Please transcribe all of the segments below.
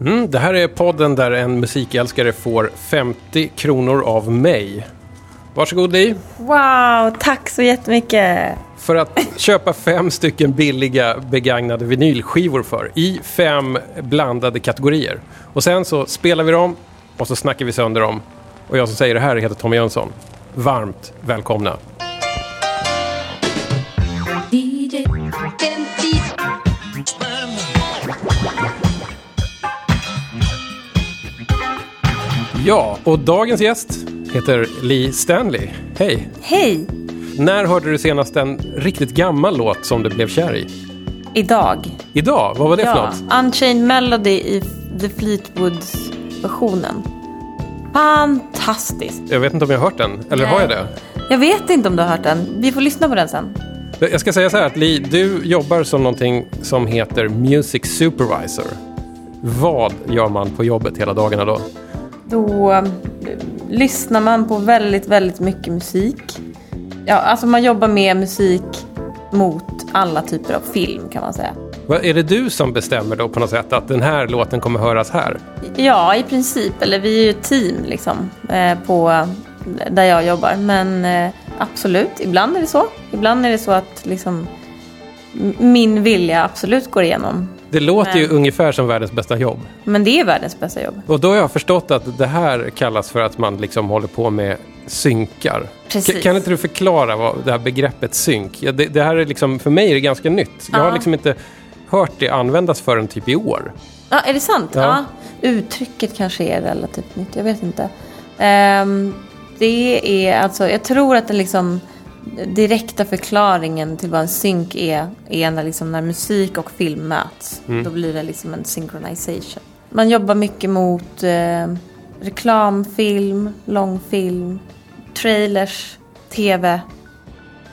Mm, det här är podden där en musikälskare får 50 kronor av mig. Varsågod Li. Wow, tack så jättemycket. För att köpa fem stycken billiga begagnade vinylskivor för i fem blandade kategorier. Och sen så spelar vi dem och så snackar vi sönder dem. Och jag som säger det här heter Tommy Jönsson. Varmt välkomna. Ja, och dagens gäst heter Lee Stanley. Hej! Hej! När hörde du senast en riktigt gammal låt som du blev kär i? Idag. Idag? Vad var det för Ja, något? Unchained Melody i The Fleetwoods-versionen. Fantastiskt. Jag vet inte om jag har hört den. Eller Nej. har jag det? Jag vet inte om du har hört den. Vi får lyssna på den sen. Jag ska säga så här att Li, du jobbar som någonting som heter Music Supervisor. Vad gör man på jobbet hela dagarna då? Då eh, lyssnar man på väldigt, väldigt mycket musik. Ja, alltså man jobbar med musik mot alla typer av film kan man säga. Vad- Är det du som bestämmer då på något sätt att den här låten kommer höras här? Ja, i princip. Eller vi är ju ett team liksom eh, på där jag jobbar. Men eh, absolut, ibland är det så. Ibland är det så att liksom min vilja absolut går igenom. Det låter ju Men- ungefär som världens bästa jobb. Men det är världens bästa jobb. Och då har jag förstått att det här kallas för att man liksom håller på med synkar. Precis. Kan inte du förklara vad det här begreppet synk? Ja, det, det här är liksom, för mig är det ganska nytt. Jag har Ja. liksom inte hört det användas förrän typ i år. Ja, är det sant? Ja. Ja. Uttrycket kanske är relativt nytt, jag vet inte. Ehm, det är alltså, jag tror att den liksom direkta förklaringen till vad en synk är, är när, liksom, när musik och film möts. Då blir det liksom en synchronization. Man jobbar mycket mot eh, reklamfilm, långfilm, trailers, tv,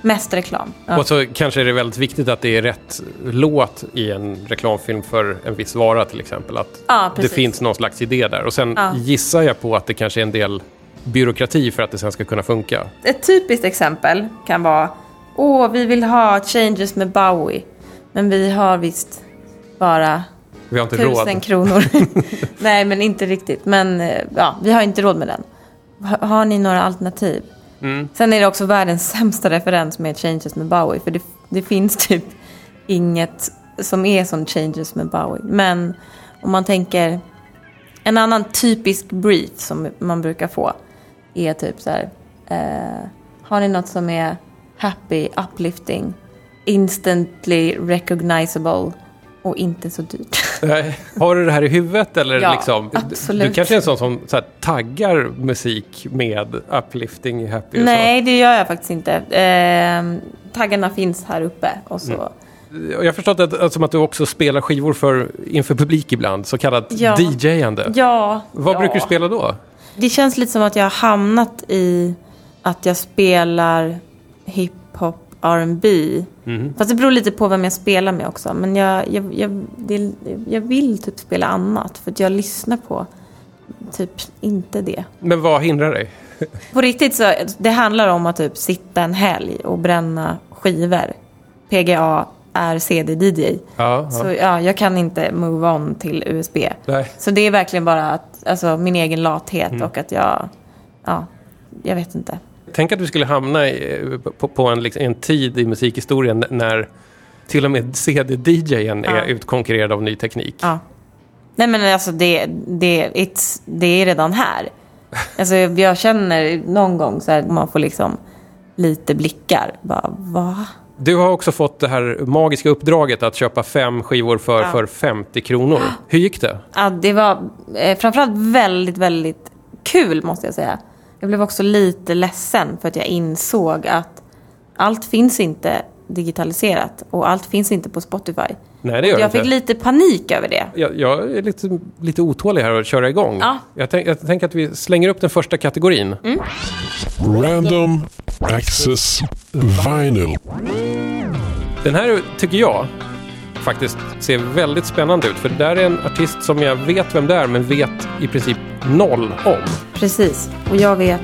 mest reklam. Ja. Och så kanske är det väldigt viktigt att det är rätt låt i en reklamfilm för en viss vara till exempel. Att Ja, det finns någon slags idé där. Och sen Ja. gissar jag på att det kanske är en del byråkrati för att det sen ska kunna funka. Ett typiskt exempel kan vara Åh, vi vill ha changes med Bowie. Men vi har visst bara Vi har inte tusen råd. kronor. Nej, men inte riktigt. Men eh, ja, vi har inte råd med den. Ha- Har ni några alternativ? Mm. Sen är det också världens sämsta referens med changes med Bowie. För det, det finns typ inget som är som changes med Bowie. Men om man tänker en annan typisk brief som man brukar få är typ så här. Eh, har ni något som är happy, uplifting, instantly recognizable och inte så dyrt? Har du det här i huvudet eller Ja, liksom? Absolut. Du kanske är en sån som så här, taggar musik med uplifting, happy och Nej, det gör jag faktiskt inte. Eh, taggarna finns här uppe och så. så. Och Jag har förstått att, som att du också spelar skivor för, inför publik ibland, så kallat Ja. DJ-ande. Ja. Vad ja. brukar du spela då? Det känns lite som att jag har hamnat i att jag spelar hiphop, R&B. Mhm. Fast det beror lite på vem jag spelar med också. Men jag, jag, jag, det, jag vill typ spela annat. För att jag lyssnar på typ inte det. Men vad hindrar dig? På riktigt så det handlar om att typ sitta en helg och bränna skivor. PGA är CD-DJ. Ja, ja. Så ja, jag kan inte move on till USB. Nej. Så det är verkligen bara att, alltså, min egen lathet Mm. och att jag, ja, jag vet inte. Tänk att du skulle hamna i, på, på en, liksom, en tid i musikhistorien när till och med CD-DJen är Ja. utkonkurrerad av ny teknik. Ja. Nej men alltså det, det, it's, det är redan här. Alltså jag känner någon gång så här, man får liksom lite blickar. Bara, va? Du har också fått det här magiska uppdraget att köpa fem skivor för, Ja. för 50 kronor. Hur gick det? Ja, det var eh, framförallt väldigt, väldigt kul måste jag säga. Jag blev också lite ledsen för att jag insåg att allt finns inte digitaliserat och allt finns inte på Spotify. Nej, det gör Jag det fick inte. lite panik över det. Jag, jag är lite, lite otålig här att köra igång. Ja. Jag, tänk, jag tänker att vi slänger upp den första kategorin. Mm. Random Access Vinyl. Den här tycker jag faktiskt ser väldigt spännande ut. För det där är en artist som jag vet vem det är men vet i princip noll om. Precis. Och jag vet,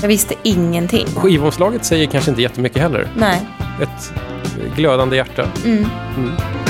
jag visste ingenting. Skivomslaget säger kanske inte jättemycket heller. Nej. Ett glödande hjärta. Everybody tells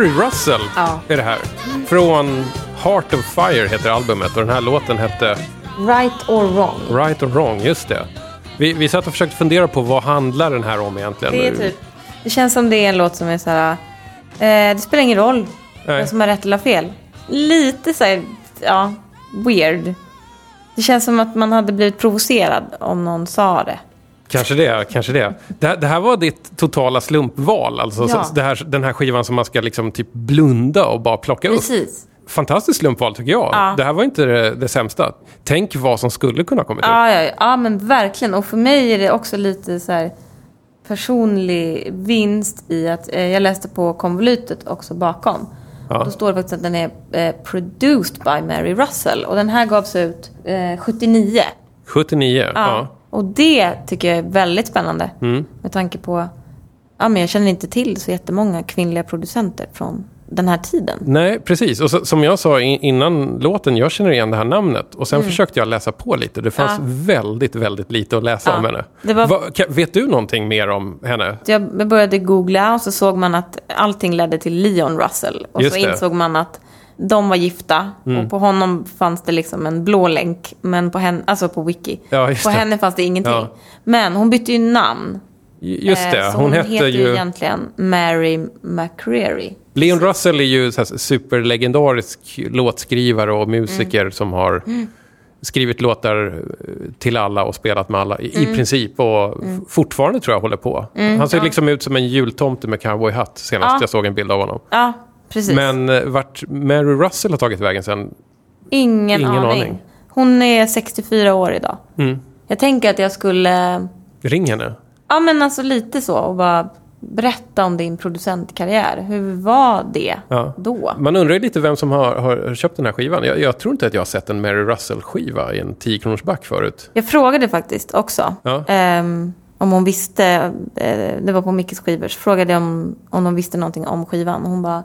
Mary Russell Ja. är det här. Från Heart of Fire heter albumet och den här låten hette Right or wrong. Right or Wrong, just det. Vi, vi satt och försökte fundera på vad handlar den här om egentligen. Det är typ... Det känns som det är en låt som är så här... Eh, det spelar ingen roll vem som har rätt eller fel. Lite så här, ja, weird. Det känns som att man hade blivit provocerad om någon sa det. Kanske det, kanske det. Det, här- det här var ditt totala slumpval, alltså Ja. så, här, den här skivan som man ska liksom typ blunda och bara plocka upp. Precis. Fantastiskt slumpval tycker jag. Ja. Det här var inte det, det sämsta. Tänk vad som skulle kunna kommit ut. Ja, ja, ja, men verkligen. Och för mig är det också lite så här personlig vinst i att eh, jag läste på konvolutet också bakom. Ja. Då står det faktiskt att den är eh, produced by Mary Russell. Och den här gavs ut eh, 79. 79, ja. Och det tycker jag är väldigt spännande. Mm. Med tanke på, ja men jag känner inte till så jättemånga kvinnliga producenter från den här tiden. Nej, precis. Och så, som jag sa innan låten, jag känner igen det här namnet. Och sen försökte jag läsa på lite. Det fanns Mm. Ja. väldigt, väldigt lite att läsa Ja. om henne. Var- Va, vet du någonting mer om henne? Jag började googla och så såg man att allting ledde till Leon Russell. Och Just så det. Mm. insåg man att de var gifta. Och på honom fanns det liksom en blå länk. Men på henne, alltså på Wiki. Ja, på det. henne fanns det ingenting. Ja. Men hon bytte ju namn. Just Eh, det, så hon, hette heter ju... egentligen Mary McCreary. Leon Russell är ju så superlegendarisk låtskrivare och musiker Mm. som har skrivit låtar eh, till alla och spelat med alla i, Mm. princip. Och f- fortfarande tror jag håller på. Han ser liksom ut som en jultomte med cowboyhatt senast Ja. jag såg en bild av honom. Ja, precis. Men eh, vart Mary Russell har tagit vägen sen? ingen, ingen aning. aning. Hon är 64 år idag. Mm. Jag tänker att jag skulle, Ring henne. ja men alltså lite så och bara berätta om din producentkarriär. Hur var det Ja. då? Man undrar ju lite vem som har, har köpt den här skivan. Jag, jag tror inte att jag har sett en Mary Russell-skiva i en 10 kronors back förut. Jag frågade faktiskt också Ja. ehm, om hon visste, eh, det var på Mickes skivor, så frågade jag om, om de visste någonting om skivan. Och hon bara,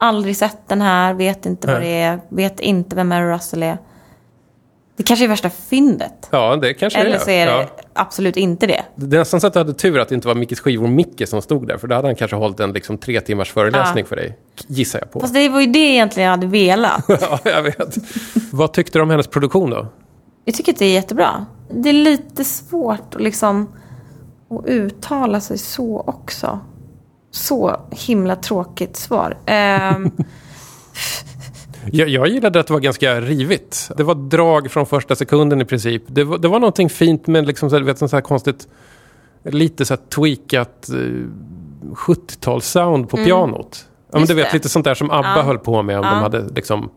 aldrig sett den här, vet inte vad Nej. det är, vet inte vem Mary Russell är. Det kanske är värsta fyndet. Ja, det kanske Eller så är det Ja. absolut inte det. Det är nästan så att du hade tur att det inte var Mickes skivor Micke som stod där. För då hade han kanske hållit en liksom tre timmars föreläsning Ja. för dig. Gissar jag på. Fast det var ju det egentligen jag hade velat. ja, jag vet. Vad tyckte du om hennes produktion då? Jag tycker att det är jättebra. Det är lite svårt att liksom att uttala sig så också. Så himla tråkigt svar. Ehm, Jag, jag gillade att det var ganska rivigt. Det var drag från första sekunden i princip. Det var, det var någonting fint med liksom så här, vet, sånt här konstigt, lite så här tweakat eh, 70-talssound på pianot. Ja, men du vet, det. lite sånt där som ABBA Ja. höll på med om de Ja. hade liksom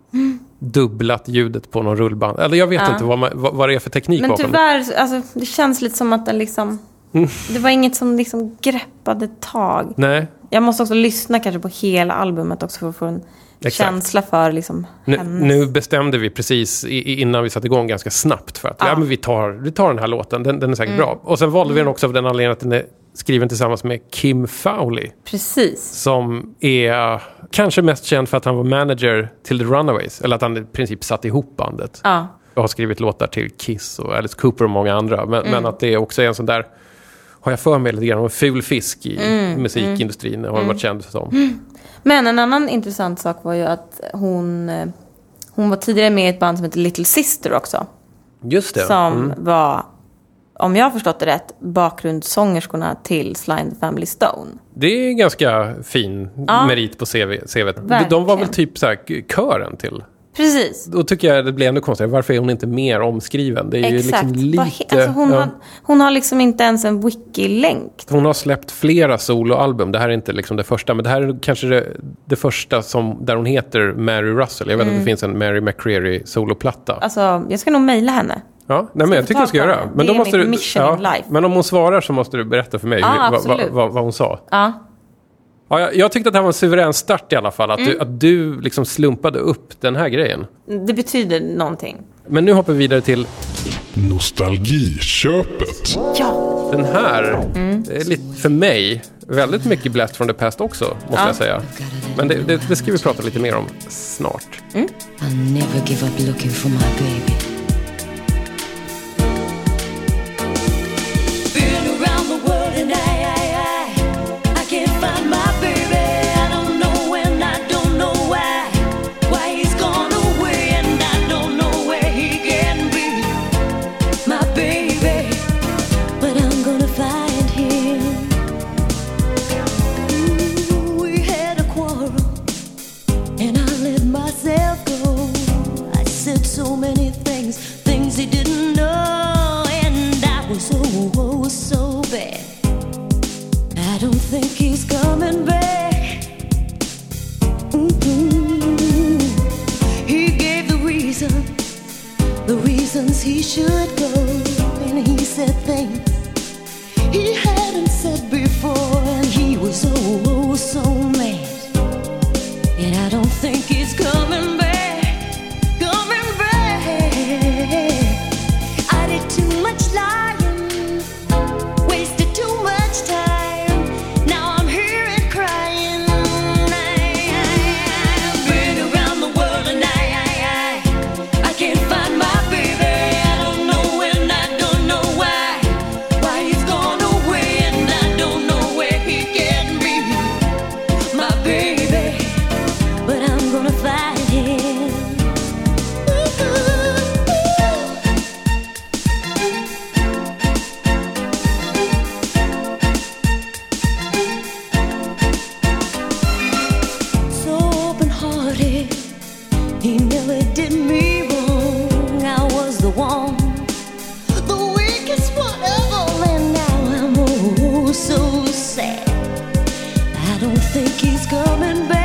dubblat ljudet på någon rullband. Eller jag vet Ja. inte vad, man, vad, vad det är för teknik Men bakom det. tyvärr, alltså, det känns lite som att den liksom... Mm. Det var inget som liksom greppade tag. Nej, Jag måste också lyssna kanske på hela albumet också för att få en Exakt. känsla för liksom nu, nu bestämde vi precis i, innan vi satte igång ganska snabbt för att ja. Ja. men vi, tar, vi tar den här låten, den, den är säkert bra. Och sen valde vi den också av den anledningen att den är skriven tillsammans med Kim Fowley. Precis. Som är kanske mest känd för att han var manager till The Runaways. Eller att han i princip satt ihop bandet. Ja. och har skrivit låtar till Kiss och Alice Cooper och många andra. Men, Mm. men att det också är en sån där, har jag för mig lite grann, en ful fisk i Mm. musikindustrin. Har varit känd som. Men en annan intressant sak var ju att hon, eh, hon var tidigare med i ett band som heter Little Sister också. Just det. Som Mm. var, om jag har förstått det rätt, bakgrundssångerskorna till Sly Family Stone. Det är en ganska fin Ja. merit på CV. CVt. De var väl typ så här kören till. Precis. Då tycker jag det blir ännu konstigare. Varför är hon inte mer omskriven? Det är ju Exakt. liksom lite... Alltså hon, ja. har, hon har liksom inte ens en wiki-länk. Hon har släppt flera soloalbum. Det här är inte liksom det första, men det här är kanske det, det första som, där hon heter Mary Russell. Jag vet att det finns en Mary McCreary soloplatta. Mm. Alltså, jag ska nog mejla henne. Ja, nej, men jag tycker du ska göra. Men Det då är måste mitt du, mission in life. Men om hon svarar så måste du berätta för mig Ja, hur- vad, vad, vad, hon sa. Ja. Ja, jag, jag tyckte att det här var en suverän start i alla fall. Att, Mm. du, att du liksom slumpade upp den här grejen. Det betyder någonting. Men nu hoppar vi vidare till Nostalgiköpet. Ja. den här. Mm. Är lite, för mig, väldigt mycket Blast from the Past också, måste Ja. jag säga. Men det, det, det ska vi prata lite mer om snart. I'll think he's coming back,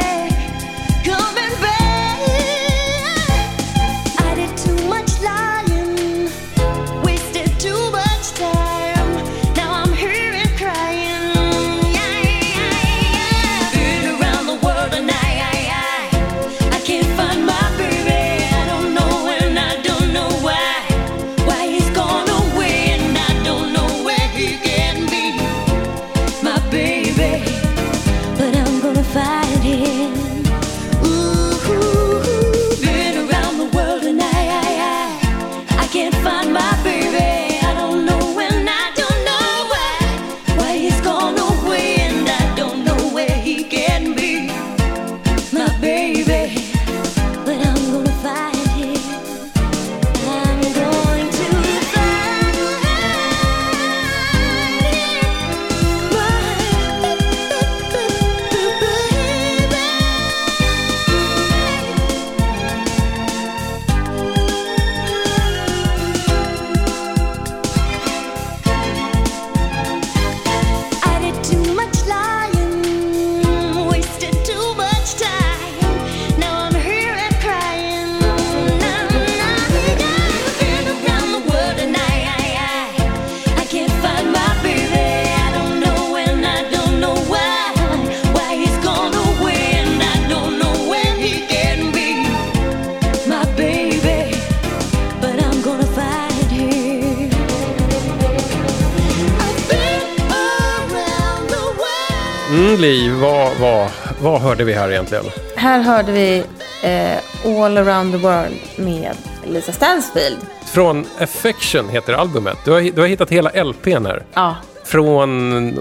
Mm, Li, vad, vad, vad hörde vi här egentligen? Här hörde vi eh, All around the world med Lisa Stansfield. Från Affection heter albumet. Du har, du har hittat hela LPn här. Ja, Från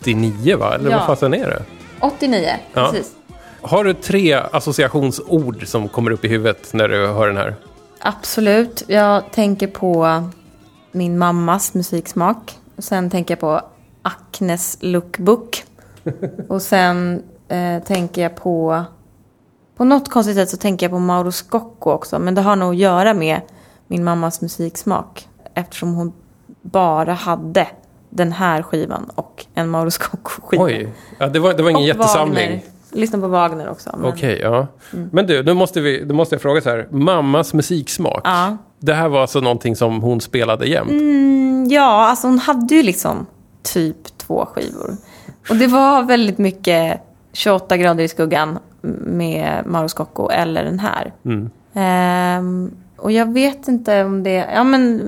89 va? Eller Ja. vad fasen är det? 89. Ja. Precis. Har du tre associationsord som kommer upp i huvudet när du hör den här? Absolut. Jag tänker på min mammas musiksmak. Och sen tänker jag på Acnes lookbook. Och sen eh, tänker jag på... På något konstigt sätt så tänker jag på Mauro Scocco också. Men det har nog att göra med min mammas musiksmak. Eftersom hon bara hade den här skivan och en Mauro Scocco-skiva. Oj, ja, det, var, det var ingen Och jättesamling. Wagner. Lyssna på Wagner också. Men... Okej, ja. Mm. Men du, nu måste, vi, nu måste jag fråga så här. Mammas musiksmak. Ja. Det här var alltså någonting som hon spelade jämt? Mm, ja, alltså hon hade ju liksom typ två skivor. Och det var väldigt mycket 28 grader i skuggan med Mauro Scocco eller den här. Mm. Ehm, och jag vet inte om det... Ja, men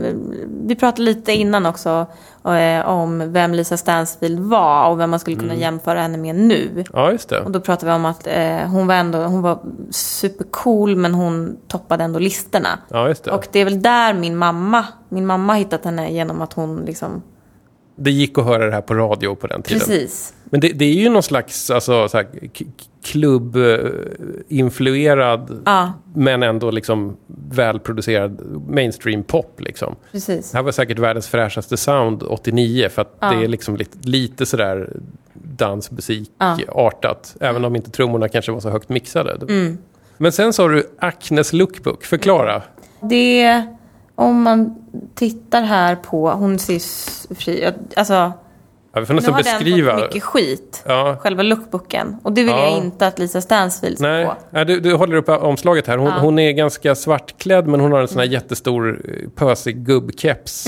vi pratade lite innan också eh, om vem Lisa Stansfield var och vem man skulle kunna jämföra henne med nu. Ja, just det. Och då pratade vi om att eh, hon var ändå hon var supercool men hon toppade ändå listorna. Ja, just det. Och det är väl där min mamma, min mamma har hittat henne genom att hon liksom, Det gick att höra det här på radio på den tiden. precis. Men det, det är ju någon slags alltså, så här, k- klubb-influerad Ja, men ändå liksom välproducerad mainstream pop. Liksom. precis. Det här var säkert världens fräschaste sound 89 för att Ja. det är liksom lite, lite sådär dansmusik-artat. Även om inte trummorna kanske var så högt mixade. Mm. Men sen sa du Acnes lookbook. Förklara. Det, om man tittar här på, hon ser fri, alltså, Ja, vi får nu nästan har den beskriva. fått mycket skit. Ja. Själva lookbooken. Och det vill Ja. jag inte att Lisa Stansfield ska Nej, få. Nej du, du håller upp omslaget här. Hon, Ja. hon är ganska svartklädd men hon har en sån här jättestor eh, pösig gubbkeps.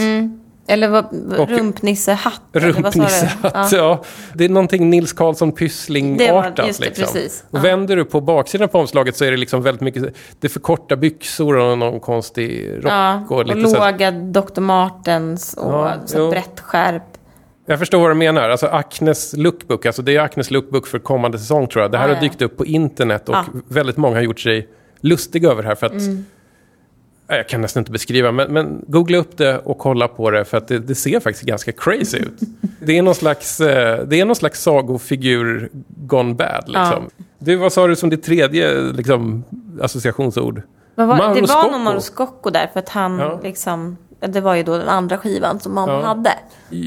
Eller vad, Och- rumpnissehatt. Rumpnissehatt. Ja. Ja. Det är någonting Nils Karlsson Pyssling-artat. liksom. Och Ja. vänder du på baksidan på omslaget så är det liksom väldigt mycket... Det är för korta byxor och någon konstig rock. Ja, och och, lite här, låga Dr. Martens och Ja, så brett skärp. jag förstår vad du menar. Alltså Acnes lookbook. Alltså det är Acnes lookbook för kommande säsong tror jag. Det här Ja, har dykt upp på internet och väldigt många har gjort sig lustiga över det här. För att, Mm. Jag kan nästan inte beskriva, men, men googla upp det och kolla på det för att det, det ser faktiskt ganska crazy ut. Det är någon slags, eh, det är någon slags sagofigur gone bad. Liksom. Du, vad sa du som ditt tredje liksom, associationsord? Var, Mauro det var Scocco. nog Mauro Scocco där för att han Ja. liksom... Det var ju då den andra skivan som mamma Ja. hade.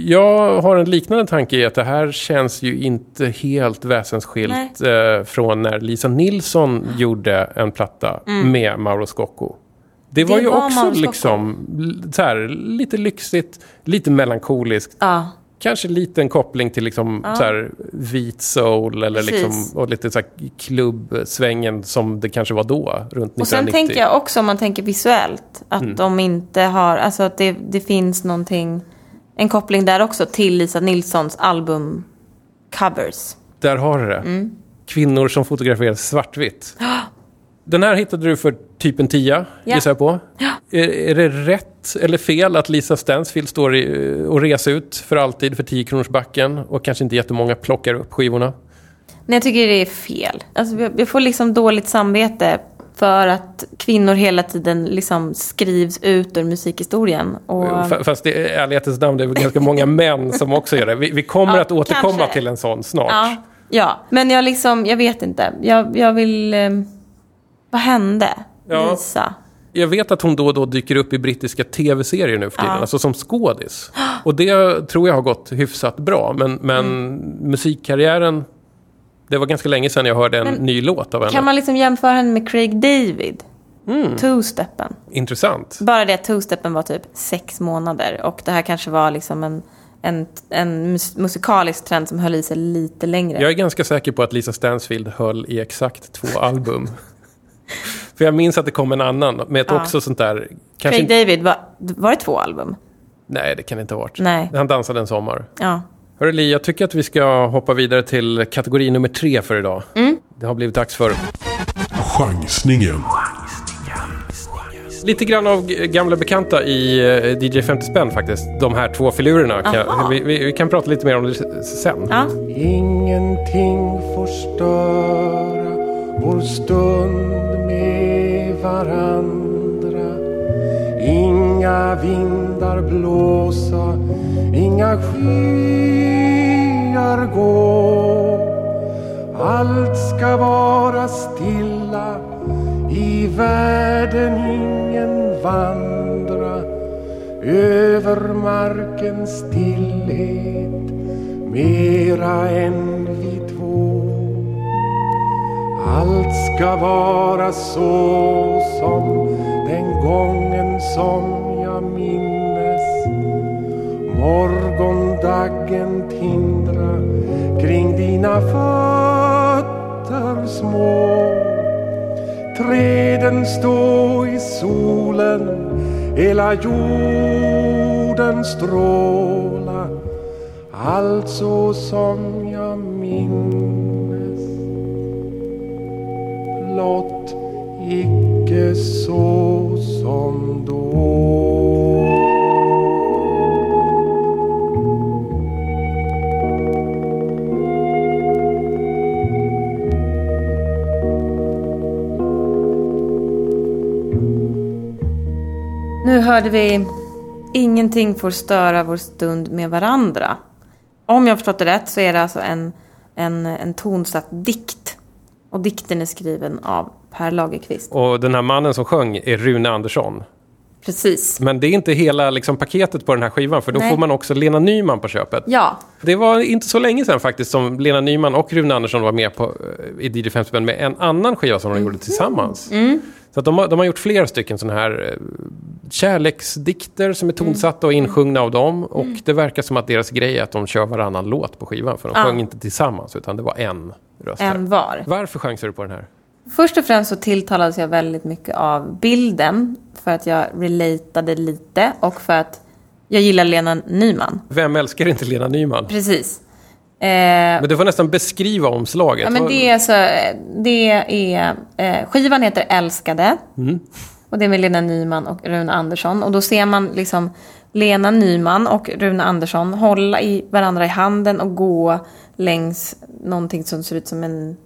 Jag har en liknande tanke i att det här känns ju inte helt väsensskilt eh, från när Lisa Nilsson gjorde en platta med Mauro Scocco. Det var. Det ju var också liksom så här, lite lyxigt, lite melankoliskt. Ja, Kanske lite en koppling till liksom så här, vit soul eller Precis. liksom, och lite så här klubbsvängen som det kanske var då, runt 1990. och sen tänker jag också om man tänker visuellt att Mm. de inte har, alltså att det, det finns någonting, en koppling där också till Lisa Nilssons albumcovers. Där har du det. Mm. Kvinnor som fotograferar svartvitt. Den här hittade du för typ en tia, Ja. gissar jag på. Är, är det rätt eller fel att Lisa Stansfield står i, och reser ut för alltid för 10 kronors backen och kanske inte jättemånga plockar upp skivorna? Nej, jag tycker det är fel. Alltså, jag får liksom dåligt samvete för att kvinnor hela tiden liksom skrivs ut ur musikhistorien. Och, Fa- Fast i ärlighetens namn, det är ganska många män som också gör det. Vi, vi kommer Ja, att återkomma kanske. till en sån snart. ja, ja, men jag liksom, jag vet inte. Jag, jag vill... Vad hände? Ja. Lisa. Jag vet att hon då och då dyker upp i brittiska tv-serier nu för tiden, Ja. alltså som skådis. Och det tror jag har gått hyfsat bra, men, men Mm. musikkarriären... Det var ganska länge sedan jag hörde en Men ny låt av henne. Kan man liksom jämföra henne med Craig David? Mm. Two-steppen. Intressant. Bara det att two-steppen var typ sex månader och det här kanske var liksom en, en, en mus- musikalisk trend som höll i sig lite längre. Jag är ganska säker på att Lisa Stansfield höll i exakt två album. För jag minns att det kom en annan med ett Ja. också sånt där... Kanske Craig David, var, var det två album? nej, det kan det inte ha varit. Nej. Han dansade en sommar. Ja. Hörru Li, jag tycker att vi ska hoppa vidare till kategori nummer tre för idag. Mm. Det har blivit dags för... Chansningen. Lite grann av gamla bekanta i eh, DJ 50 spänn faktiskt. De här två filurerna. Kan, vi, vi, vi kan prata lite mer om det sen. Ja. Ingenting får störa vår stund med varandra. Inga vindar blåsa, inga skyar gå. Allt ska vara stilla, i världen ingen vandra. Över markens stillhet mera än vi två. Allt ska vara så som den gången som jag minnes. Morgondaggen tindra kring dina fötter små. Träden stå i solen, hela jorden stråla. Allt så som jag minnes. Blott icke så som då. Nu hörde vi Ingenting får störa vår stund med varandra. Om jag förstått det rätt så är det alltså en, en, en tonsatt dikt. Och dikten är skriven av Per Lagerkvist. Och den här mannen som sjöng är Rune Andersson. Precis. Men det är inte hela liksom, paketet på den här skivan för då Nej. får man också Lena Nyman på köpet. Ja, Det var inte så länge sedan faktiskt som Lena Nyman och Rune Andersson var med på, eh, i DJ 50 spänn med en annan skiva som de gjorde tillsammans. Så att de, har, de har gjort flera stycken sådana här eh, kärleksdikter som är tonsatta och insjungna av dem. Och det verkar som att deras grej är att de kör varannan låt på skivan. För de sjöng inte tillsammans utan det var en röst. en var. Varför chansar du på den här? Först och främst så tilltalades jag väldigt mycket av bilden. För att jag relatade lite och för att jag gillar Lena Nyman. Vem älskar inte Lena Nyman? Precis. Eh, Men du får nästan beskriva omslaget. Ja, men det är alltså, det är, eh, skivan heter Älskade. Och det är med Lena Nyman och Rune Andersson. Och då ser man liksom Lena Nyman och Rune Andersson hålla i varandra i handen och gå längs någonting som ser ut som en,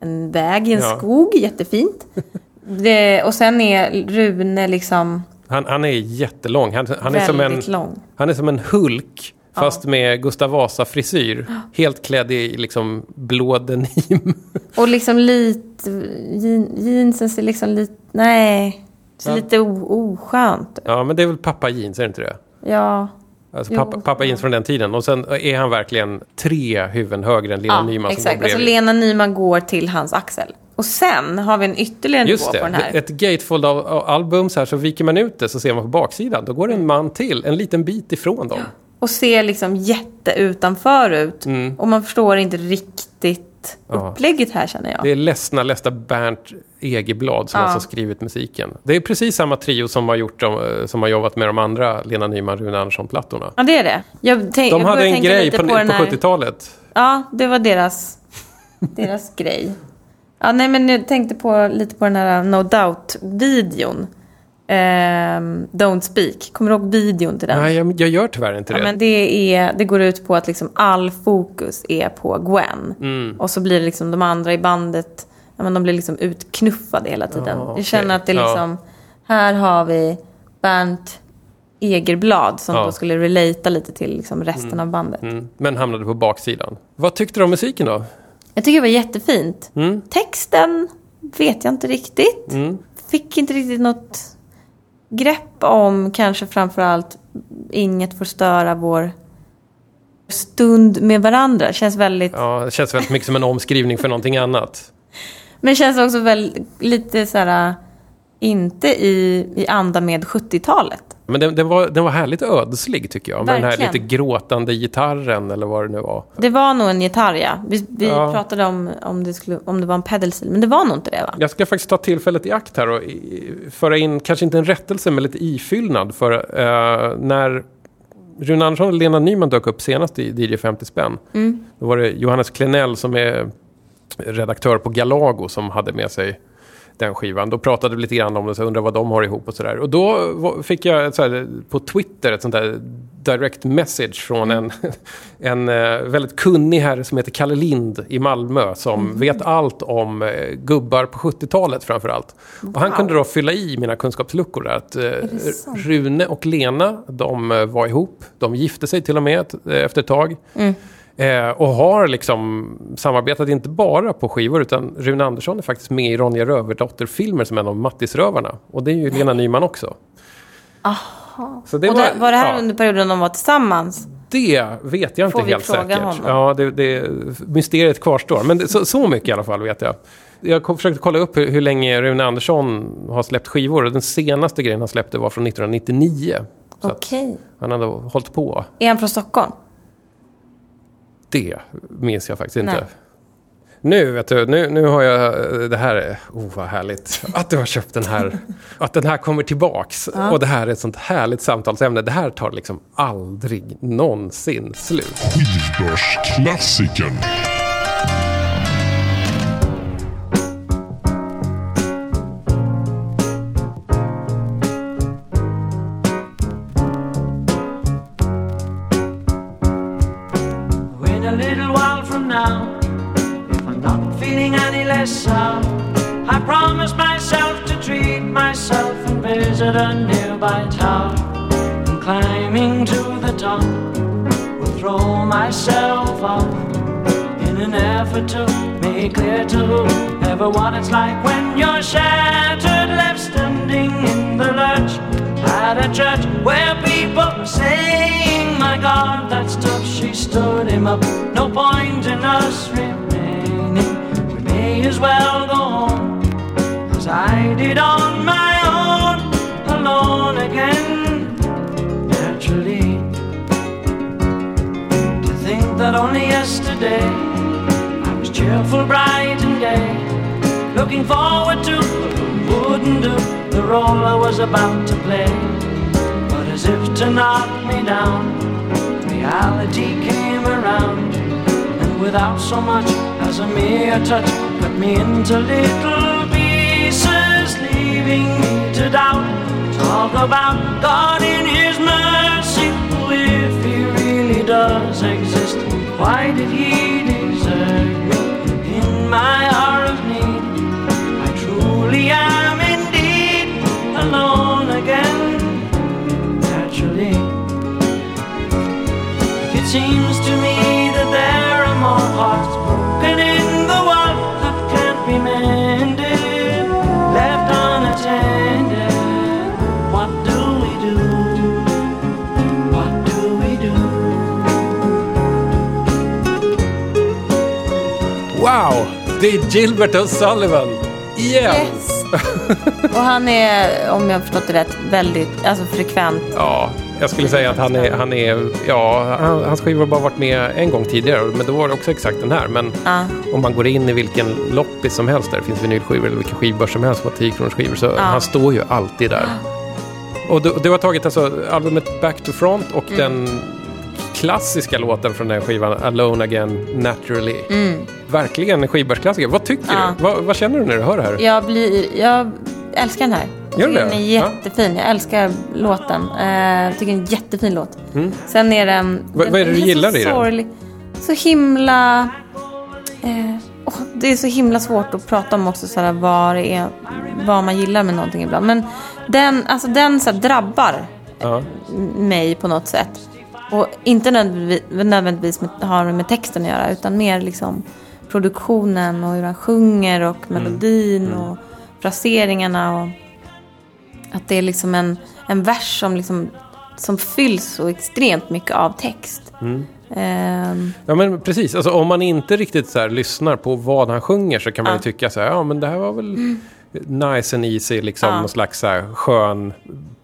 en väg i en Ja. skog. Jättefint. Det, och sen är Rune liksom Han, han är jättelång. Han, han, är som en, lång. han är som en Hulk. Fast med Gustav Vasa-frisyr. Helt klädd i liksom blå denim. Och liksom lite, jean, jeansen ser liksom lite, nej, ser Ja. lite oskönt. Ja, men det är väl pappa jeans, är det inte det? Ja. Alltså pappa, pappa jeans från den tiden. Och sen är han verkligen tre huvuden högre än Lena Ja, Nyman som exakt. går Alltså. Lena Nyman går till hans axel. Och sen har vi en ytterligare Just nivå det, på den här. ett gatefold av, av album så här så viker man ut det så ser man på baksidan. Då går det en man till, en liten bit ifrån dem. Och ser liksom jätte utanför ut. Och man förstår inte riktigt Ja. upplägget här känner jag. Det är ledsna, ledsna Bernt Egeblad som Ja. alltså skrivit musiken. Det är precis samma trio som har, gjort de, eh, som har jobbat med de andra Lena Nyman, Rune Andersson-plattorna. Ja, det är det. Jag tänk, De jag hade en grej på, på, här- 70-talet. Ja, det var deras, deras grej. Ja, nej, men jag tänkte på, lite på den här No Doubt-videon. Ehm, Don't Speak. Kommer du ihåg videon till den? Nej, jag, jag gör tyvärr inte Ja, det. men det, är, det går ut på att liksom all fokus är på Gwen. Mm. Och så blir det liksom de andra i bandet, ja, men de blir liksom utknuffade hela tiden. Ja, Jag okej. känner att det är Ja. liksom, här har vi Bernt Egerblad som Ja. då skulle relata lite till liksom resten av bandet. Mm, men hamnade på baksidan. Vad tyckte du om musiken då? Jag tycker det var jättefint. Mm. Texten vet jag inte riktigt. Mm. Fick inte riktigt något grepp om kanske framförallt inget får störa vår stund med varandra. Känns väldigt... Ja, det känns väldigt mycket som en omskrivning för någonting annat. Men känns också väl lite så här inte i, i anda med 70-talet. Men den, den, var, den var härligt ödslig tycker jag. Med den här Verkligen. lite gråtande gitarren eller vad det nu var. Det var nog en gitarr, ja. Vi, vi Ja. pratade om om det, skulle, om det var en pedalstil, men det var nog inte det va? Jag ska faktiskt ta tillfället i akt här och föra in, kanske inte en rättelse, men lite ifyllnad. För eh, när Rune Andersson och Lena Nyman dök upp senast i DJ 50 spänn. Då var det Johannes Klenell som är redaktör på Galago som hade med sig den skivan. Då pratade vi lite grann om det, så jag undrar vad de har ihop och sådär. Och då fick jag här, på Twitter ett sånt där direct message från en, en eh, väldigt kunnig herre som heter Kalle Lind i Malmö som vet allt om eh, gubbar på 70-talet framför allt. Och han kunde då fylla i mina kunskapsluckor där. Att, eh? Rune och Lena, de var ihop. De gifte sig till och med efter ett tag. Eh, och har liksom samarbetat inte bara på skivor utan Rune Andersson är faktiskt med i Ronja Rövardotter-filmer som en av Mattisrövarna. Och det är ju Lena Nyman också. Aha. Så det och det, var det här ja, under perioden de var tillsammans? Det vet jag inte Får vi helt fråga säkert. honom? Ja, det, det, mysteriet kvarstår. Men det, så, så mycket i alla fall vet jag. Jag försökte kolla upp hur, hur länge Rune Andersson har släppt skivor. Och den senaste grejen han släppte var från 1999. Så att Okej. han har ändå hållit på. Är han från Stockholm? Det minns jag faktiskt inte. Nej. Nu, vet du, nu, nu har jag det här. Oh, vad härligt. Att du har köpt den här. Att den här kommer tillbaks. Och det här är ett sånt härligt samtalsämne. Det här tar liksom aldrig någonsin slut. Skivbörsklassikern. Sound, I promise myself to treat myself and visit a nearby town. And climbing to the top, will throw myself off in an effort to make clear to what it's like when you're shattered, left standing in the lurch at a church where people were saying, My God, that's tough. She stood him up. No point in us as well go home as I did on my own, alone again. Naturally, to think that only yesterday I was cheerful, bright, and gay, looking forward to wouldn't do the role I was about to play. But as if to knock me down, reality came around, and without so much as a mere touch, cut me into little pieces, leaving me to doubt. Talk about God in His mercy, if He really does exist, why did He desert me in my hour of need? I truly am indeed alone again, naturally. It seems to me that there are more hearts Wow! Det är Gilbert O'Sullivan. Igen! Yes. Och han är, om jag har förstått det rätt, väldigt alltså frekvent. Ja, jag skulle säga att han är, han är ja, han, hans skivor har bara varit med en gång tidigare, men då var det också exakt den här. Men Ja. om man går in i vilken loppis som helst där det finns vinylskivor eller vilken skivbörs som helst på 10 kronors skivor så han står ju alltid där. Och du, du har tagit alltså albumet Back to Front och Mm. den klassiska låten från den skivan, Alone Again Naturally. Verkligen en skivbörsklassiker. Vad tycker Mm. Ja. du? Vad, vad känner du när du hör det här? Jag, blir, jag älskar den här. Gör? Den är Ja. jättefin. Jag älskar låten. Eh, Jag tycker det är en jättefin låt. Sen är den... Mm. Vad- den vad är det du så gillar i den? sorglig. Så himla... Eh, åh, det är så himla svårt att prata om också sådär, vad, det är, vad man gillar med någonting ibland. Men den, alltså, den så här, drabbar Ja. mig på något sätt. Och inte nödvändigtvis, med, har med texten att göra utan mer liksom produktionen och hur han sjunger och melodin och fraseringarna och att det är liksom en, en vers som liksom som fylls så extremt mycket av text. Ehm, Ja men precis, alltså, om man inte riktigt så här, lyssnar på vad han sjunger så kan man ju Ja. tycka så här, ja men det här var väl nice and easy, liksom Ja. någon slags så här, skön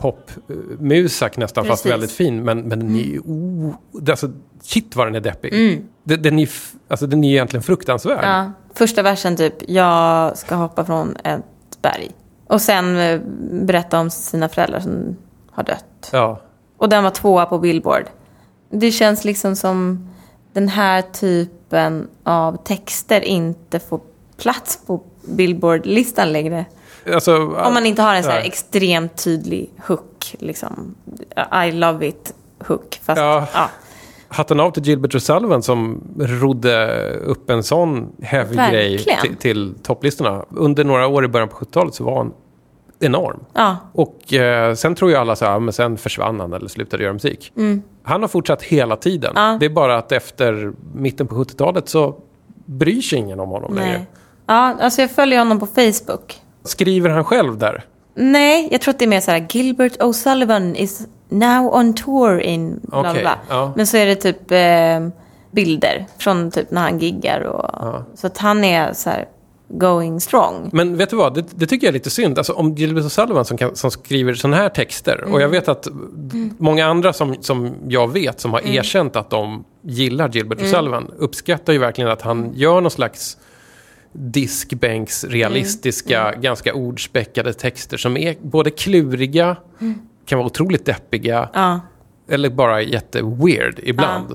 popmusak nästan, fast Precis. väldigt fin. Men, men den är ju, oh, alltså, shit vad den är deppig. Den, den, är, alltså, den är egentligen fruktansvärd. ja, första versen typ, jag ska hoppa från ett berg. Och sen eh, berätta om sina föräldrar som har dött. Ja. Och den var tvåa på Billboard. Det känns liksom som den här typen av texter inte får plats på Billboard-listan längre. Alltså, Om man inte har en så här Nej. extremt tydlig hook, liksom. I love it hook. Fast, Ja. ja. Hatten av till Gilbert O'Sullivan som rodde upp en sån heavy grej till, till topplistorna. Under några år i början på 70-talet så var han enorm. ja. Och eh, sen tror ju alla så här, men sen försvann han eller slutade göra musik. Han har fortsatt hela tiden. Mm. Ja. Det är bara att efter mitten på 70-talet så bryr sig ingen om honom längre. Nej. Ja, alltså jag följer honom på Facebook. Skriver han själv där? Nej, jag tror att det är mer så här Gilbert O'Sullivan is now on tour in bla Okej, bla. ja. Men så är det typ eh, bilder från typ när han giggar och så att han är så här going strong. Men vet du vad, det, det tycker jag är lite synd. Alltså om Gilbert O'Sullivan som, kan, som skriver sådana här texter. Och jag vet att många andra som, som jag vet som har erkänt att de gillar Gilbert O'Sullivan uppskattar ju verkligen att han gör någon slags diskbänks realistiska, ganska ordspäckade texter som är både kluriga, kan vara otroligt deppiga Ja, eller bara jätteweird ibland.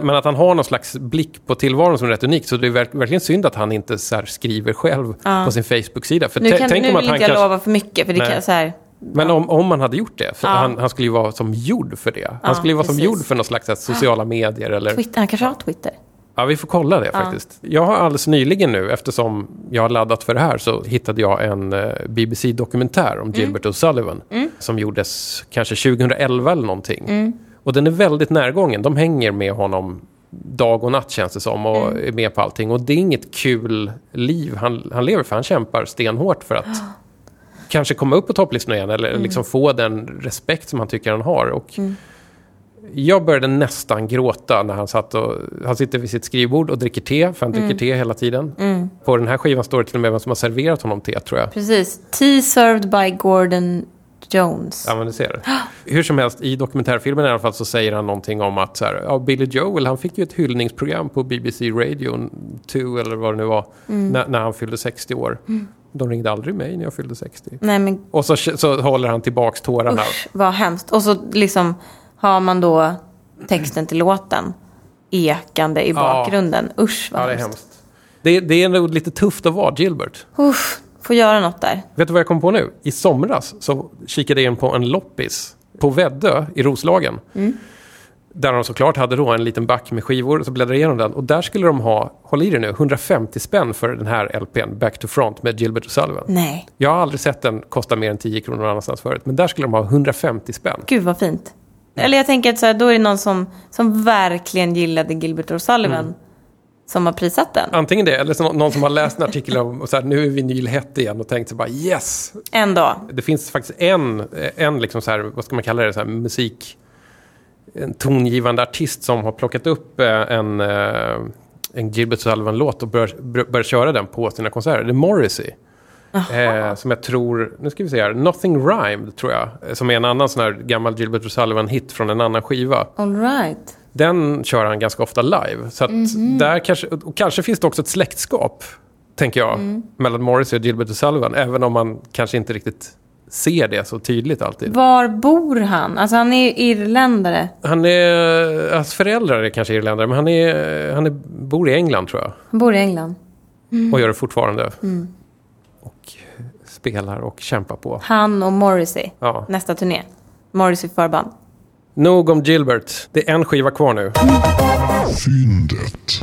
Men att han har någon slags blick på tillvaron som är rätt unik. Så det är verk- verkligen synd att han inte så skriver själv på sin Facebook-sida. För nu, kan, tänk nu om att vill han inte jag lova för mycket för det Nej. kan så här, Men om, om man hade gjort det, Ja. han, han skulle ju vara som gjord för det. Han Ja, skulle ju vara som precis. gjord för någon slags sociala medier eller... Twitter, han kanske har Twitter. Ja, vi får kolla det faktiskt. Jag har alldeles nyligen nu, eftersom jag har laddat för det här, så hittade jag en eh, BBC-dokumentär om Gilbert O'Sullivan. Som gjordes kanske 2011 eller någonting. Och den är väldigt närgången. De hänger med honom dag och natt känns det som och är med på allting. Och det är inget kul liv han, han lever för. Han kämpar stenhårt för att kanske komma upp på topplistorna igen eller liksom få den respekt som han tycker han har. Och jag började nästan gråta när han satt och... Han sitter vid sitt skrivbord och dricker te, för han dricker te hela tiden. På den här skivan står det till och med vem som har serverat honom te, tror jag. Precis. Tea served by Gordon Jones. Ja, men du ser. Hur som helst, i dokumentärfilmen i alla fall så säger han någonting om att så här, ja, Billy Joel, han fick ju ett hyllningsprogram på BBC Radio 2 eller vad det nu var, när, när han fyllde 60 år. De ringde aldrig mig när jag fyllde 60. Nej men Och så, så håller han tillbaks tårarna. usch vad hemskt. Och så liksom har man då texten till låten ekande i bakgrunden. Usch vad Ja, det är hemskt. Det, det är nog lite tufft att vara Gilbert. Usch, får göra något där. Vet du vad jag kom på nu? I somras så kikade jag in på en loppis på Väddö i Roslagen. Där de såklart hade då en liten back med skivor, så bläddrade jag igenom den. Och där skulle de ha, håll i det nu, 150 spänn för den här LPn, Back to Front med Gilbert O'Sullivan. Nej, Jag har aldrig sett den kosta mer än 10 kronor någon annanstans förut. Men där skulle de ha 150 spänn. gud vad fint. Eller jag tänker att så här, då är det någon som, som verkligen gillade Gilbert O'Sullivan som har prisat den. Antingen det, eller så någon som har läst en artikel om och så här, nu är vinyl hett igen och tänkt sig bara yes, Ändå. Det finns faktiskt en, en liksom så här, vad ska man kalla det, så här, musik... En tongivande artist som har plockat upp eh, en, eh, en Gilbert Sullivan-låt och börjar bör, bör köra den på sina konserter. Det är Morrissey. Eh, som jag tror, nu ska vi se här, Nothing Rhymed tror jag. eh, Som är en annan sån här gammal Gilbert Sullivan-hit från en annan skiva. All right. Den kör han ganska ofta live. Så att där kanske, och kanske finns det också ett släktskap, tänker jag, mellan Morrissey och Gilbert Sullivan. Även om man kanske inte riktigt ser det så tydligt alltid. Var bor han? Alltså han är irländare. Han är, hans föräldrar är kanske irländare, men han, är, han är, bor i England tror jag. Han bor i England. Och gör det fortfarande. Och spelar och kämpar på. Han och Morrissey. Ja. Nästa turné. Morrissey förband. Nog om Gilbert. Det är en skiva kvar nu. Fyndet.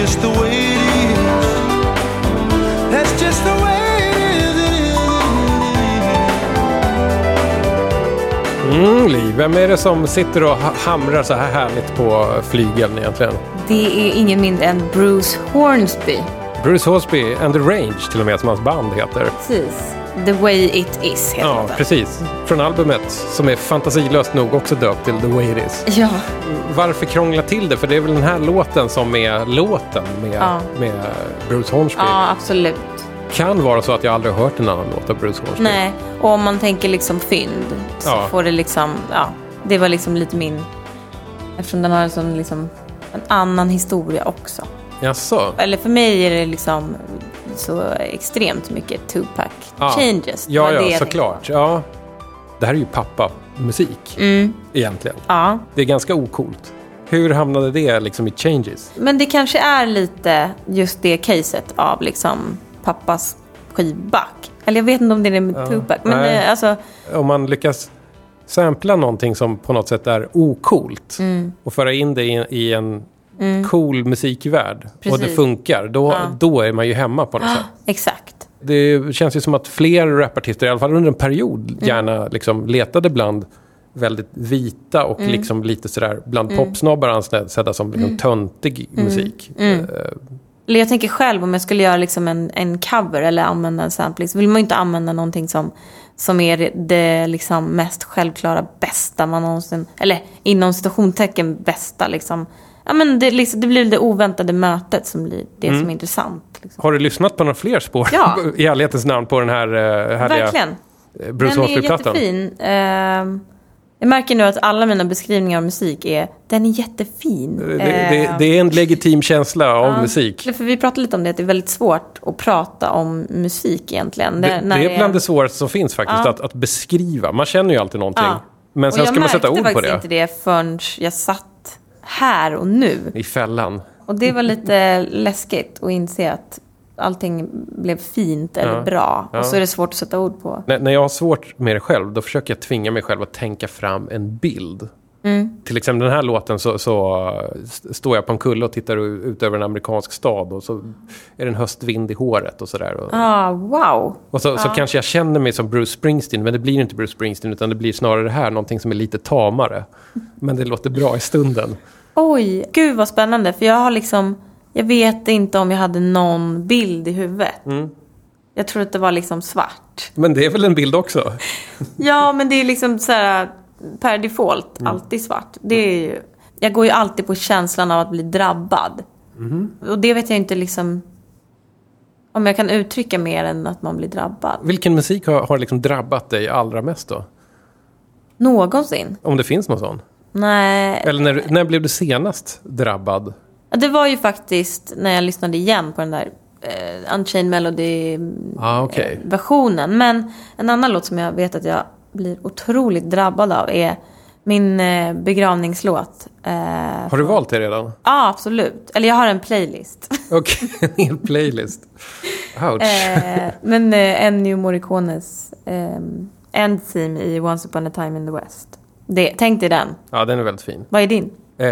Just the way it is. That's just the way it is. It is. Mm, Li, vem är det som sitter och ha- hamrar så här härligt på flygeln egentligen? Det är ingen mindre än Bruce Hornsby. Bruce Hosby and the Range till och med som hans band heter. Precis. The Way It Is heter Ja, den. precis. Från albumet som är fantasilöst nog också döpt till The Way It Is. Ja, Varför krångla till det? För det är väl den här låten som är låten med, Ja. med Bruce Hornsby. ja, absolut. Kan vara så att jag aldrig har hört en annan låt av Bruce Hornsby. Nej, och om man tänker liksom fynd så Ja. får det liksom, ja, det var liksom lite min, eftersom den har en sån liksom en annan historia också. Jaså? Eller för mig är det liksom så extremt mycket Tupac Ja. changes. Ja, ja, såklart. Ja. Det här är ju pappa-musik Mm. egentligen. Ja, Det är ganska ocoolt. Hur hamnade det liksom i Changes? men det kanske är lite just det caset av liksom pappas skivback. Eller jag vet inte om det är det med Tupac. Men Nej. det, alltså, Om man lyckas sampla någonting som på något sätt är ocoolt Mm. och föra in det i, i en cool musikvärld och det Precis. funkar, då, Ja. då är man ju hemma på något sätt. exakt. Det känns ju som att fler rapartister, i alla fall under en period, Mm. gärna liksom letade bland väldigt vita och Mm. liksom lite sådär bland popsnobbar ansedda som liksom töntig Mm. musik. Eller jag tänker själv om jag skulle göra liksom en, en cover eller använda en sampling så vill man ju inte använda någonting som, som är det, det liksom mest självklara bästa man någonsin, eller inom citationstecken bästa liksom. Ja men det, liksom, det blir det oväntade mötet som blir det som är intressant. Liksom. Har du lyssnat på några fler spår Ja. i ärlighetens namn på den här uh, härliga Verkligen. eh, Bruce Den är jättefin. Ehm, jag märker nu att alla mina beskrivningar av musik är, den är jättefin. Det, det, Ehm, det är en legitim känsla av Ja, musik. För vi pratade lite om det, att det är väldigt svårt att prata om musik egentligen. Det, det är bland det svåraste som finns faktiskt, att, att beskriva. Man känner ju alltid någonting. Men sen jag ska man sätta märkte ord på faktiskt det. inte det förrän jag satt här och nu. I fällan. Och det var lite läskigt att inse att allting blev fint eller Ja. bra. Ja. Och så är det svårt att sätta ord på. När, när jag har svårt med det själv, då försöker jag tvinga mig själv att tänka fram en bild Till exempel den här låten så, så st- står jag på en kulle och tittar ut över en amerikansk stad och så är det en höstvind i håret och sådär. Och, Ah, wow. och så, så kanske jag känner mig som Bruce Springsteen, men det blir inte Bruce Springsteen utan det blir snarare det här, någonting som är lite tamare. Men det låter bra i stunden. Oj, gud vad spännande. För jag har liksom, jag vet inte om jag hade någon bild i huvudet. Jag tror att det var liksom svart. Men det är väl en bild också? Ja, men det är liksom så här per default alltid svart. Det är ju, jag går ju alltid på känslan av att bli drabbad. Och det vet jag inte liksom om jag kan uttrycka mer än att man blir drabbad. Vilken musik har, har liksom drabbat dig allra mest då? Någonsin? Om det finns någon sån? Nej. Eller när, när blev du senast drabbad? Det var ju faktiskt när jag lyssnade igen på den där eh, Unchained Ah, okej. Melody-versionen. Men en annan låt som jag vet att jag blir otroligt drabbad av är min eh, begravningslåt. Eh, Har du valt det redan? Ja, absolut. Eller jag har en playlist. Okej, en hel playlist. Ouch. eh, men eh, Ennio Morricones eh, End Theme i Once upon a time in the West. Det, tänk dig den. Ja, den är väldigt fin. Vad är din? Eh,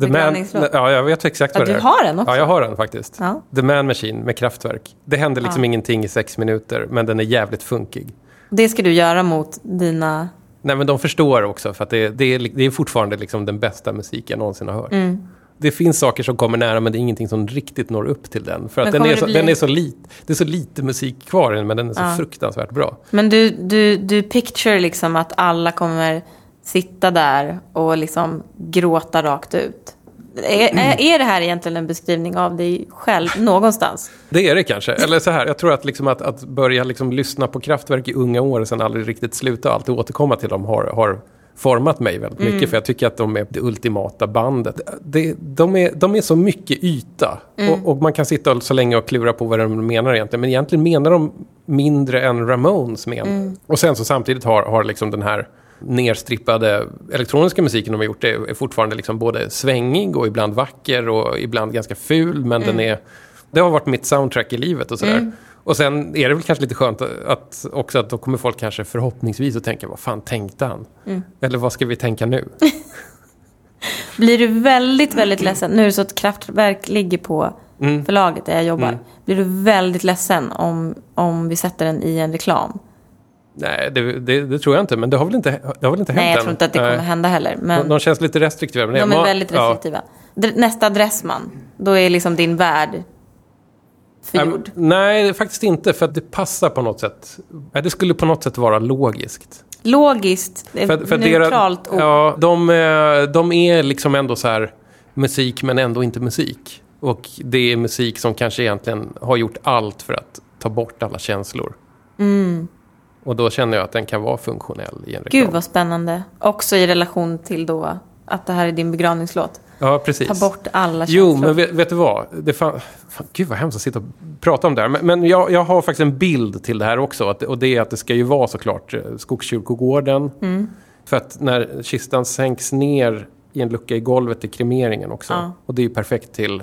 The Man... Ja, jag vet exakt Ja, vad det du är. har den också? Ja, jag har den faktiskt. Ja. The Man Machine med kraftverk. Det händer liksom ingenting i sex minuter, men den är jävligt funkig. Det ska du göra mot dina... Nej, men de förstår också, för att det, det, är, det är fortfarande liksom den bästa musik jag någonsin har hört. Mm. Det finns saker som kommer nära, men det är ingenting som riktigt når upp till den. För att den är, det så, bli- den är så lit, det är så lite musik kvar i den, men den är så Ja. fruktansvärt bra. Men du, du, du picture liksom att alla kommer sitta där och liksom gråta rakt ut. Är, är, är det här egentligen en beskrivning av dig själv någonstans? Det är det kanske. Eller så här, jag tror att, liksom att, att börja liksom lyssna på kraftverk i unga år och sen aldrig riktigt sluta och alltid återkomma till dem har, har format mig väldigt Mm. mycket. För jag tycker att de är det ultimata bandet. Det, de, är, de är så mycket yta. Mm. Och, och man kan sitta så länge och klura på vad de menar egentligen. Men egentligen menar de mindre än Ramones menar. Mm. Och sen så samtidigt har, har liksom den här nerstrippade elektroniska musiken de har gjort är, är fortfarande liksom både svängig och ibland vacker och ibland ganska ful. Men den är, det har varit mitt soundtrack i livet och sådär. Och sen är det väl kanske lite skönt att också att då kommer folk kanske förhoppningsvis att tänka vad fan tänkte han? Eller vad ska vi tänka nu? Blir du väldigt, väldigt ledsen, nu är det så att Kraftwerk ligger på Mm. förlaget där jag jobbar. Blir du väldigt ledsen om, om vi sätter den i en reklam? Nej, det, det, det tror jag inte. Men det har väl inte, det har väl inte hänt Nej, jag tror inte att det kommer Nej. hända heller. Men De, de känns lite restriktiva. Men de är väldigt ja. restriktiva. Dr- Nästa Dressman, då är liksom din värld Nej, förgjord. Nej, det är faktiskt inte. För att det passar på något sätt. Nej, det skulle på något sätt vara logiskt. Logiskt, det För, för neutralt ord. ja, de, är- de är liksom ändå så här musik men ändå inte musik. Och det är musik som kanske egentligen har gjort allt för att ta bort alla känslor. Och då känner jag att den kan vara funktionell i en reklam. Gud vad spännande. Också i relation till då att det här är din begravningslåt. Ja, precis. Ta bort alla Jo, känslor. men vet, vet du vad? Det fan, fan, gud vad hemskt att sitta och prata om det här. Men, men jag, jag har faktiskt en bild till det här också. Att, och det är att det ska ju vara såklart eh, Skogskyrkogården. Mm. För att när kistan sänks ner i en lucka i golvet i kremeringen också. Ja. Och det är ju perfekt till...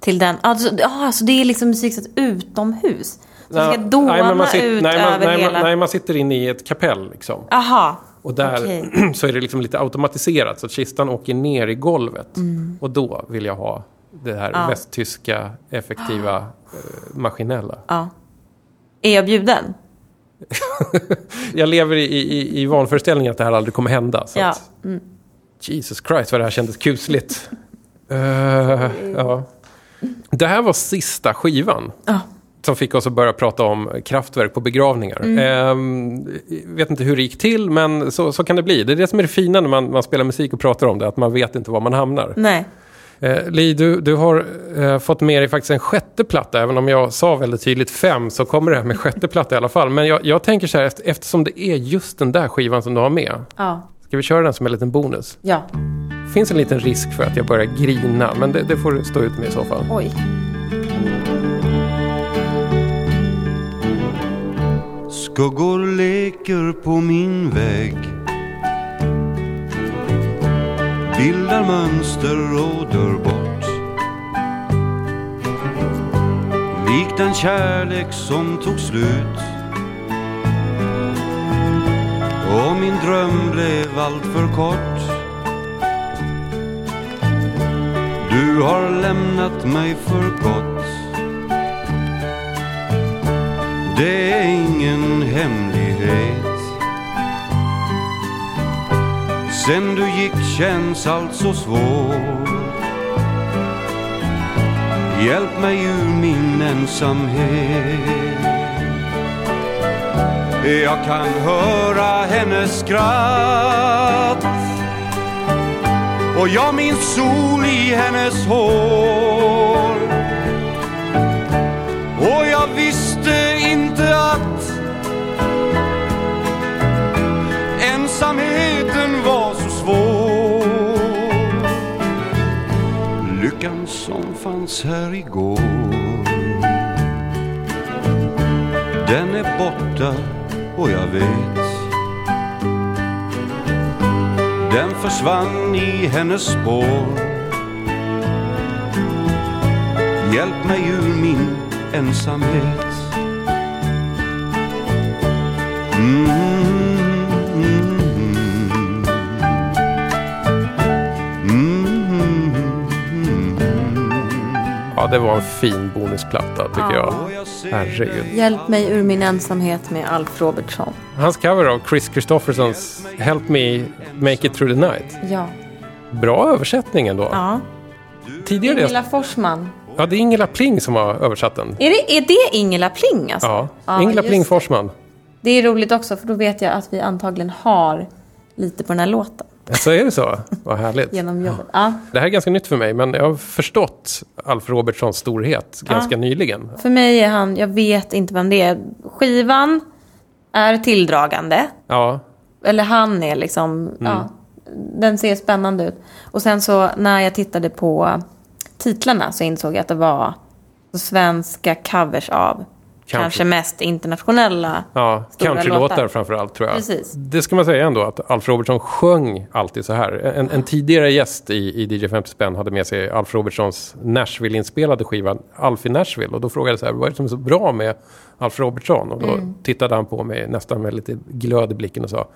Till den. Alltså, alltså det är liksom musik utomhus. Så det ska dåna nej, man sit- ut nej, man, över nej, hela... Man, nej, man sitter inne i ett kapell liksom. Aha. Och där Okej. så är det liksom lite automatiserat. Så att kistan åker ner i golvet. Mm. Och då vill jag ha det här Ja. västtyska, effektiva, eh, maskinella. Ja. Är jag bjuden? Jag lever i, i, i vanföreställningen att det här aldrig kommer hända. Så Ja. att, Jesus Christ vad det här kändes kusligt. Eh, ja. Det här var sista skivan. Ja. Som fick oss att börja prata om kraftverk på begravningar. Mm. Ehm, vet inte hur det gick till, men så, så kan det bli. Det är det som är det fina när man, man spelar musik och pratar om det, att man vet inte var man hamnar. Nej. Eh, Li, du, du har eh, fått med dig faktiskt en sjätte platta. Även om jag sa väldigt tydligt fem så kommer det här med sjätte platta i alla fall. Men jag, jag tänker så här, efter, eftersom det är just den där skivan som du har med. Ja. Ska vi köra den som en liten bonus? Ja. finns en liten risk för att jag börjar grina, men det, det får du stå ut med i så fall. Oj. Skuggor leker på min vägg. Bildar mönster och dör bort. Likt en kärlek som tog slut. Och min dröm blev allt för kort. Du har lämnat mig för gott. Det är ingen hemlighet. Sen du gick känns allt så svårt. Hjälp mig ur min ensamhet. Jag kan höra hennes skratt och jag minns sol i hennes hår. Som fanns här igår, den är borta och jag vet. Den försvann i hennes spår. Hjälp mig ur min ensamhet. Mm, Ja, det var en fin bonusplatta tycker jag. Herregud. Hjälp mig ur min ensamhet med Alf Robertsson. Hans cover av Chris Christoffersons Help Me Make It Through the Night. Ja. Bra översättning ändå. ja. Tidigare Ingela Forsman. ja, det är Ingela Pling som har översatt den. Är det, är det Ingela Pling alltså? Ja, Ja, Ingela Pling det. Forsman. Det är roligt också för då vet jag att vi antagligen har lite på den här låten. Så är det så? Vad härligt. Genom jobbet. Ja. Det här är ganska nytt för mig, men jag har förstått Alf Robertsons storhet ganska nyligen. För mig är han, jag vet inte vem det är. Skivan är tilldragande. Ja, Eller han är liksom, ja. Den ser spännande ut. Och sen så när jag tittade på titlarna så insåg jag att det var svenska covers av kanske mest internationella. ja Stora countrylåtar låtar. framför allt tror jag. Precis. Det ska man säga ändå att Alf Robertson sjöng alltid så här. En, en tidigare gäst i, i DJ 50 spänn hade med sig Alf Robertsons Nashville-inspelade skiva Alf i Nashville. Och då frågade jag så här, vad är det som är så bra med Alf Robertson? Och då tittade han på mig nästan med lite glöd i blicken och sa,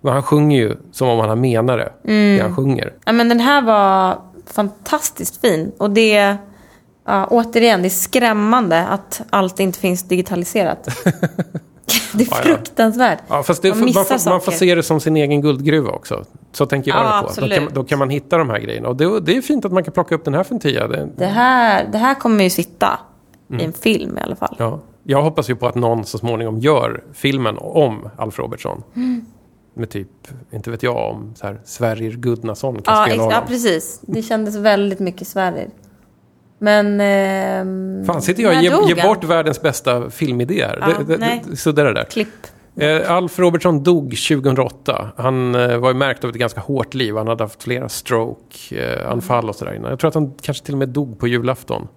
men han sjunger ju som om han menar det, det han sjunger. Ja, men den här var fantastiskt fin. Och det, ja, återigen, det är skrämmande att allt inte finns digitaliserat. det är fruktansvärt. Ja, fast det, Man man, får, man får se det som sin egen guldgruva också. Så tänker jag Ja, på. Då kan, då kan man hitta de här grejerna. Och det, det är fint att man kan plocka upp den här för en tia. Det, Det här, det här kommer ju sitta i en film i alla fall. ja. Jag hoppas ju på att någon så småningom gör filmen om Alf Robertson. Mm. Med typ, inte vet jag, om så här, Sverrir Gudnason kan Ja, spela honom. ja, precis. Det kändes väldigt mycket Sverrir. Men... ehm, Fan, sitter jag och ger, han? bort världens bästa filmidé här? Ja, det, det, nej. så där är det. Klipp. Eh, Alf Robertson dog 2008. Han eh, var ju märkt av ett ganska hårt liv. Han hade haft flera stroke-anfall och sådär innan. Jag tror att han kanske till och med dog på julafton.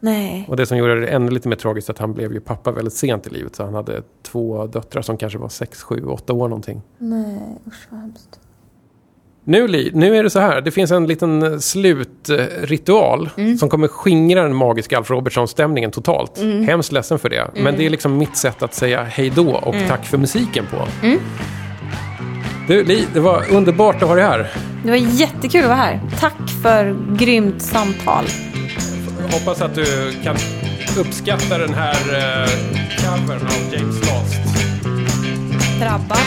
Nej. Och det som gjorde det ännu lite mer tragiskt att han blev ju pappa väldigt sent i livet. Så han hade två döttrar som kanske var 6, 7, 8 år någonting. Nej, usch vad hemskt. Nu, Li, nu är det så här. Det finns en liten eh, slutritual Mm. som kommer skingra den magiska Alf Robertson-stämningen totalt. Mm. Hemskt ledsen för det. Men det är liksom mitt sätt att säga hej då och Mm. tack för musiken på. Du, Li, det var underbart att ha dig här. Det var jättekul att vara här. Tack för grymt samtal. Hoppas att du kan uppskatta den här uh, covern av James Last. Drabbad.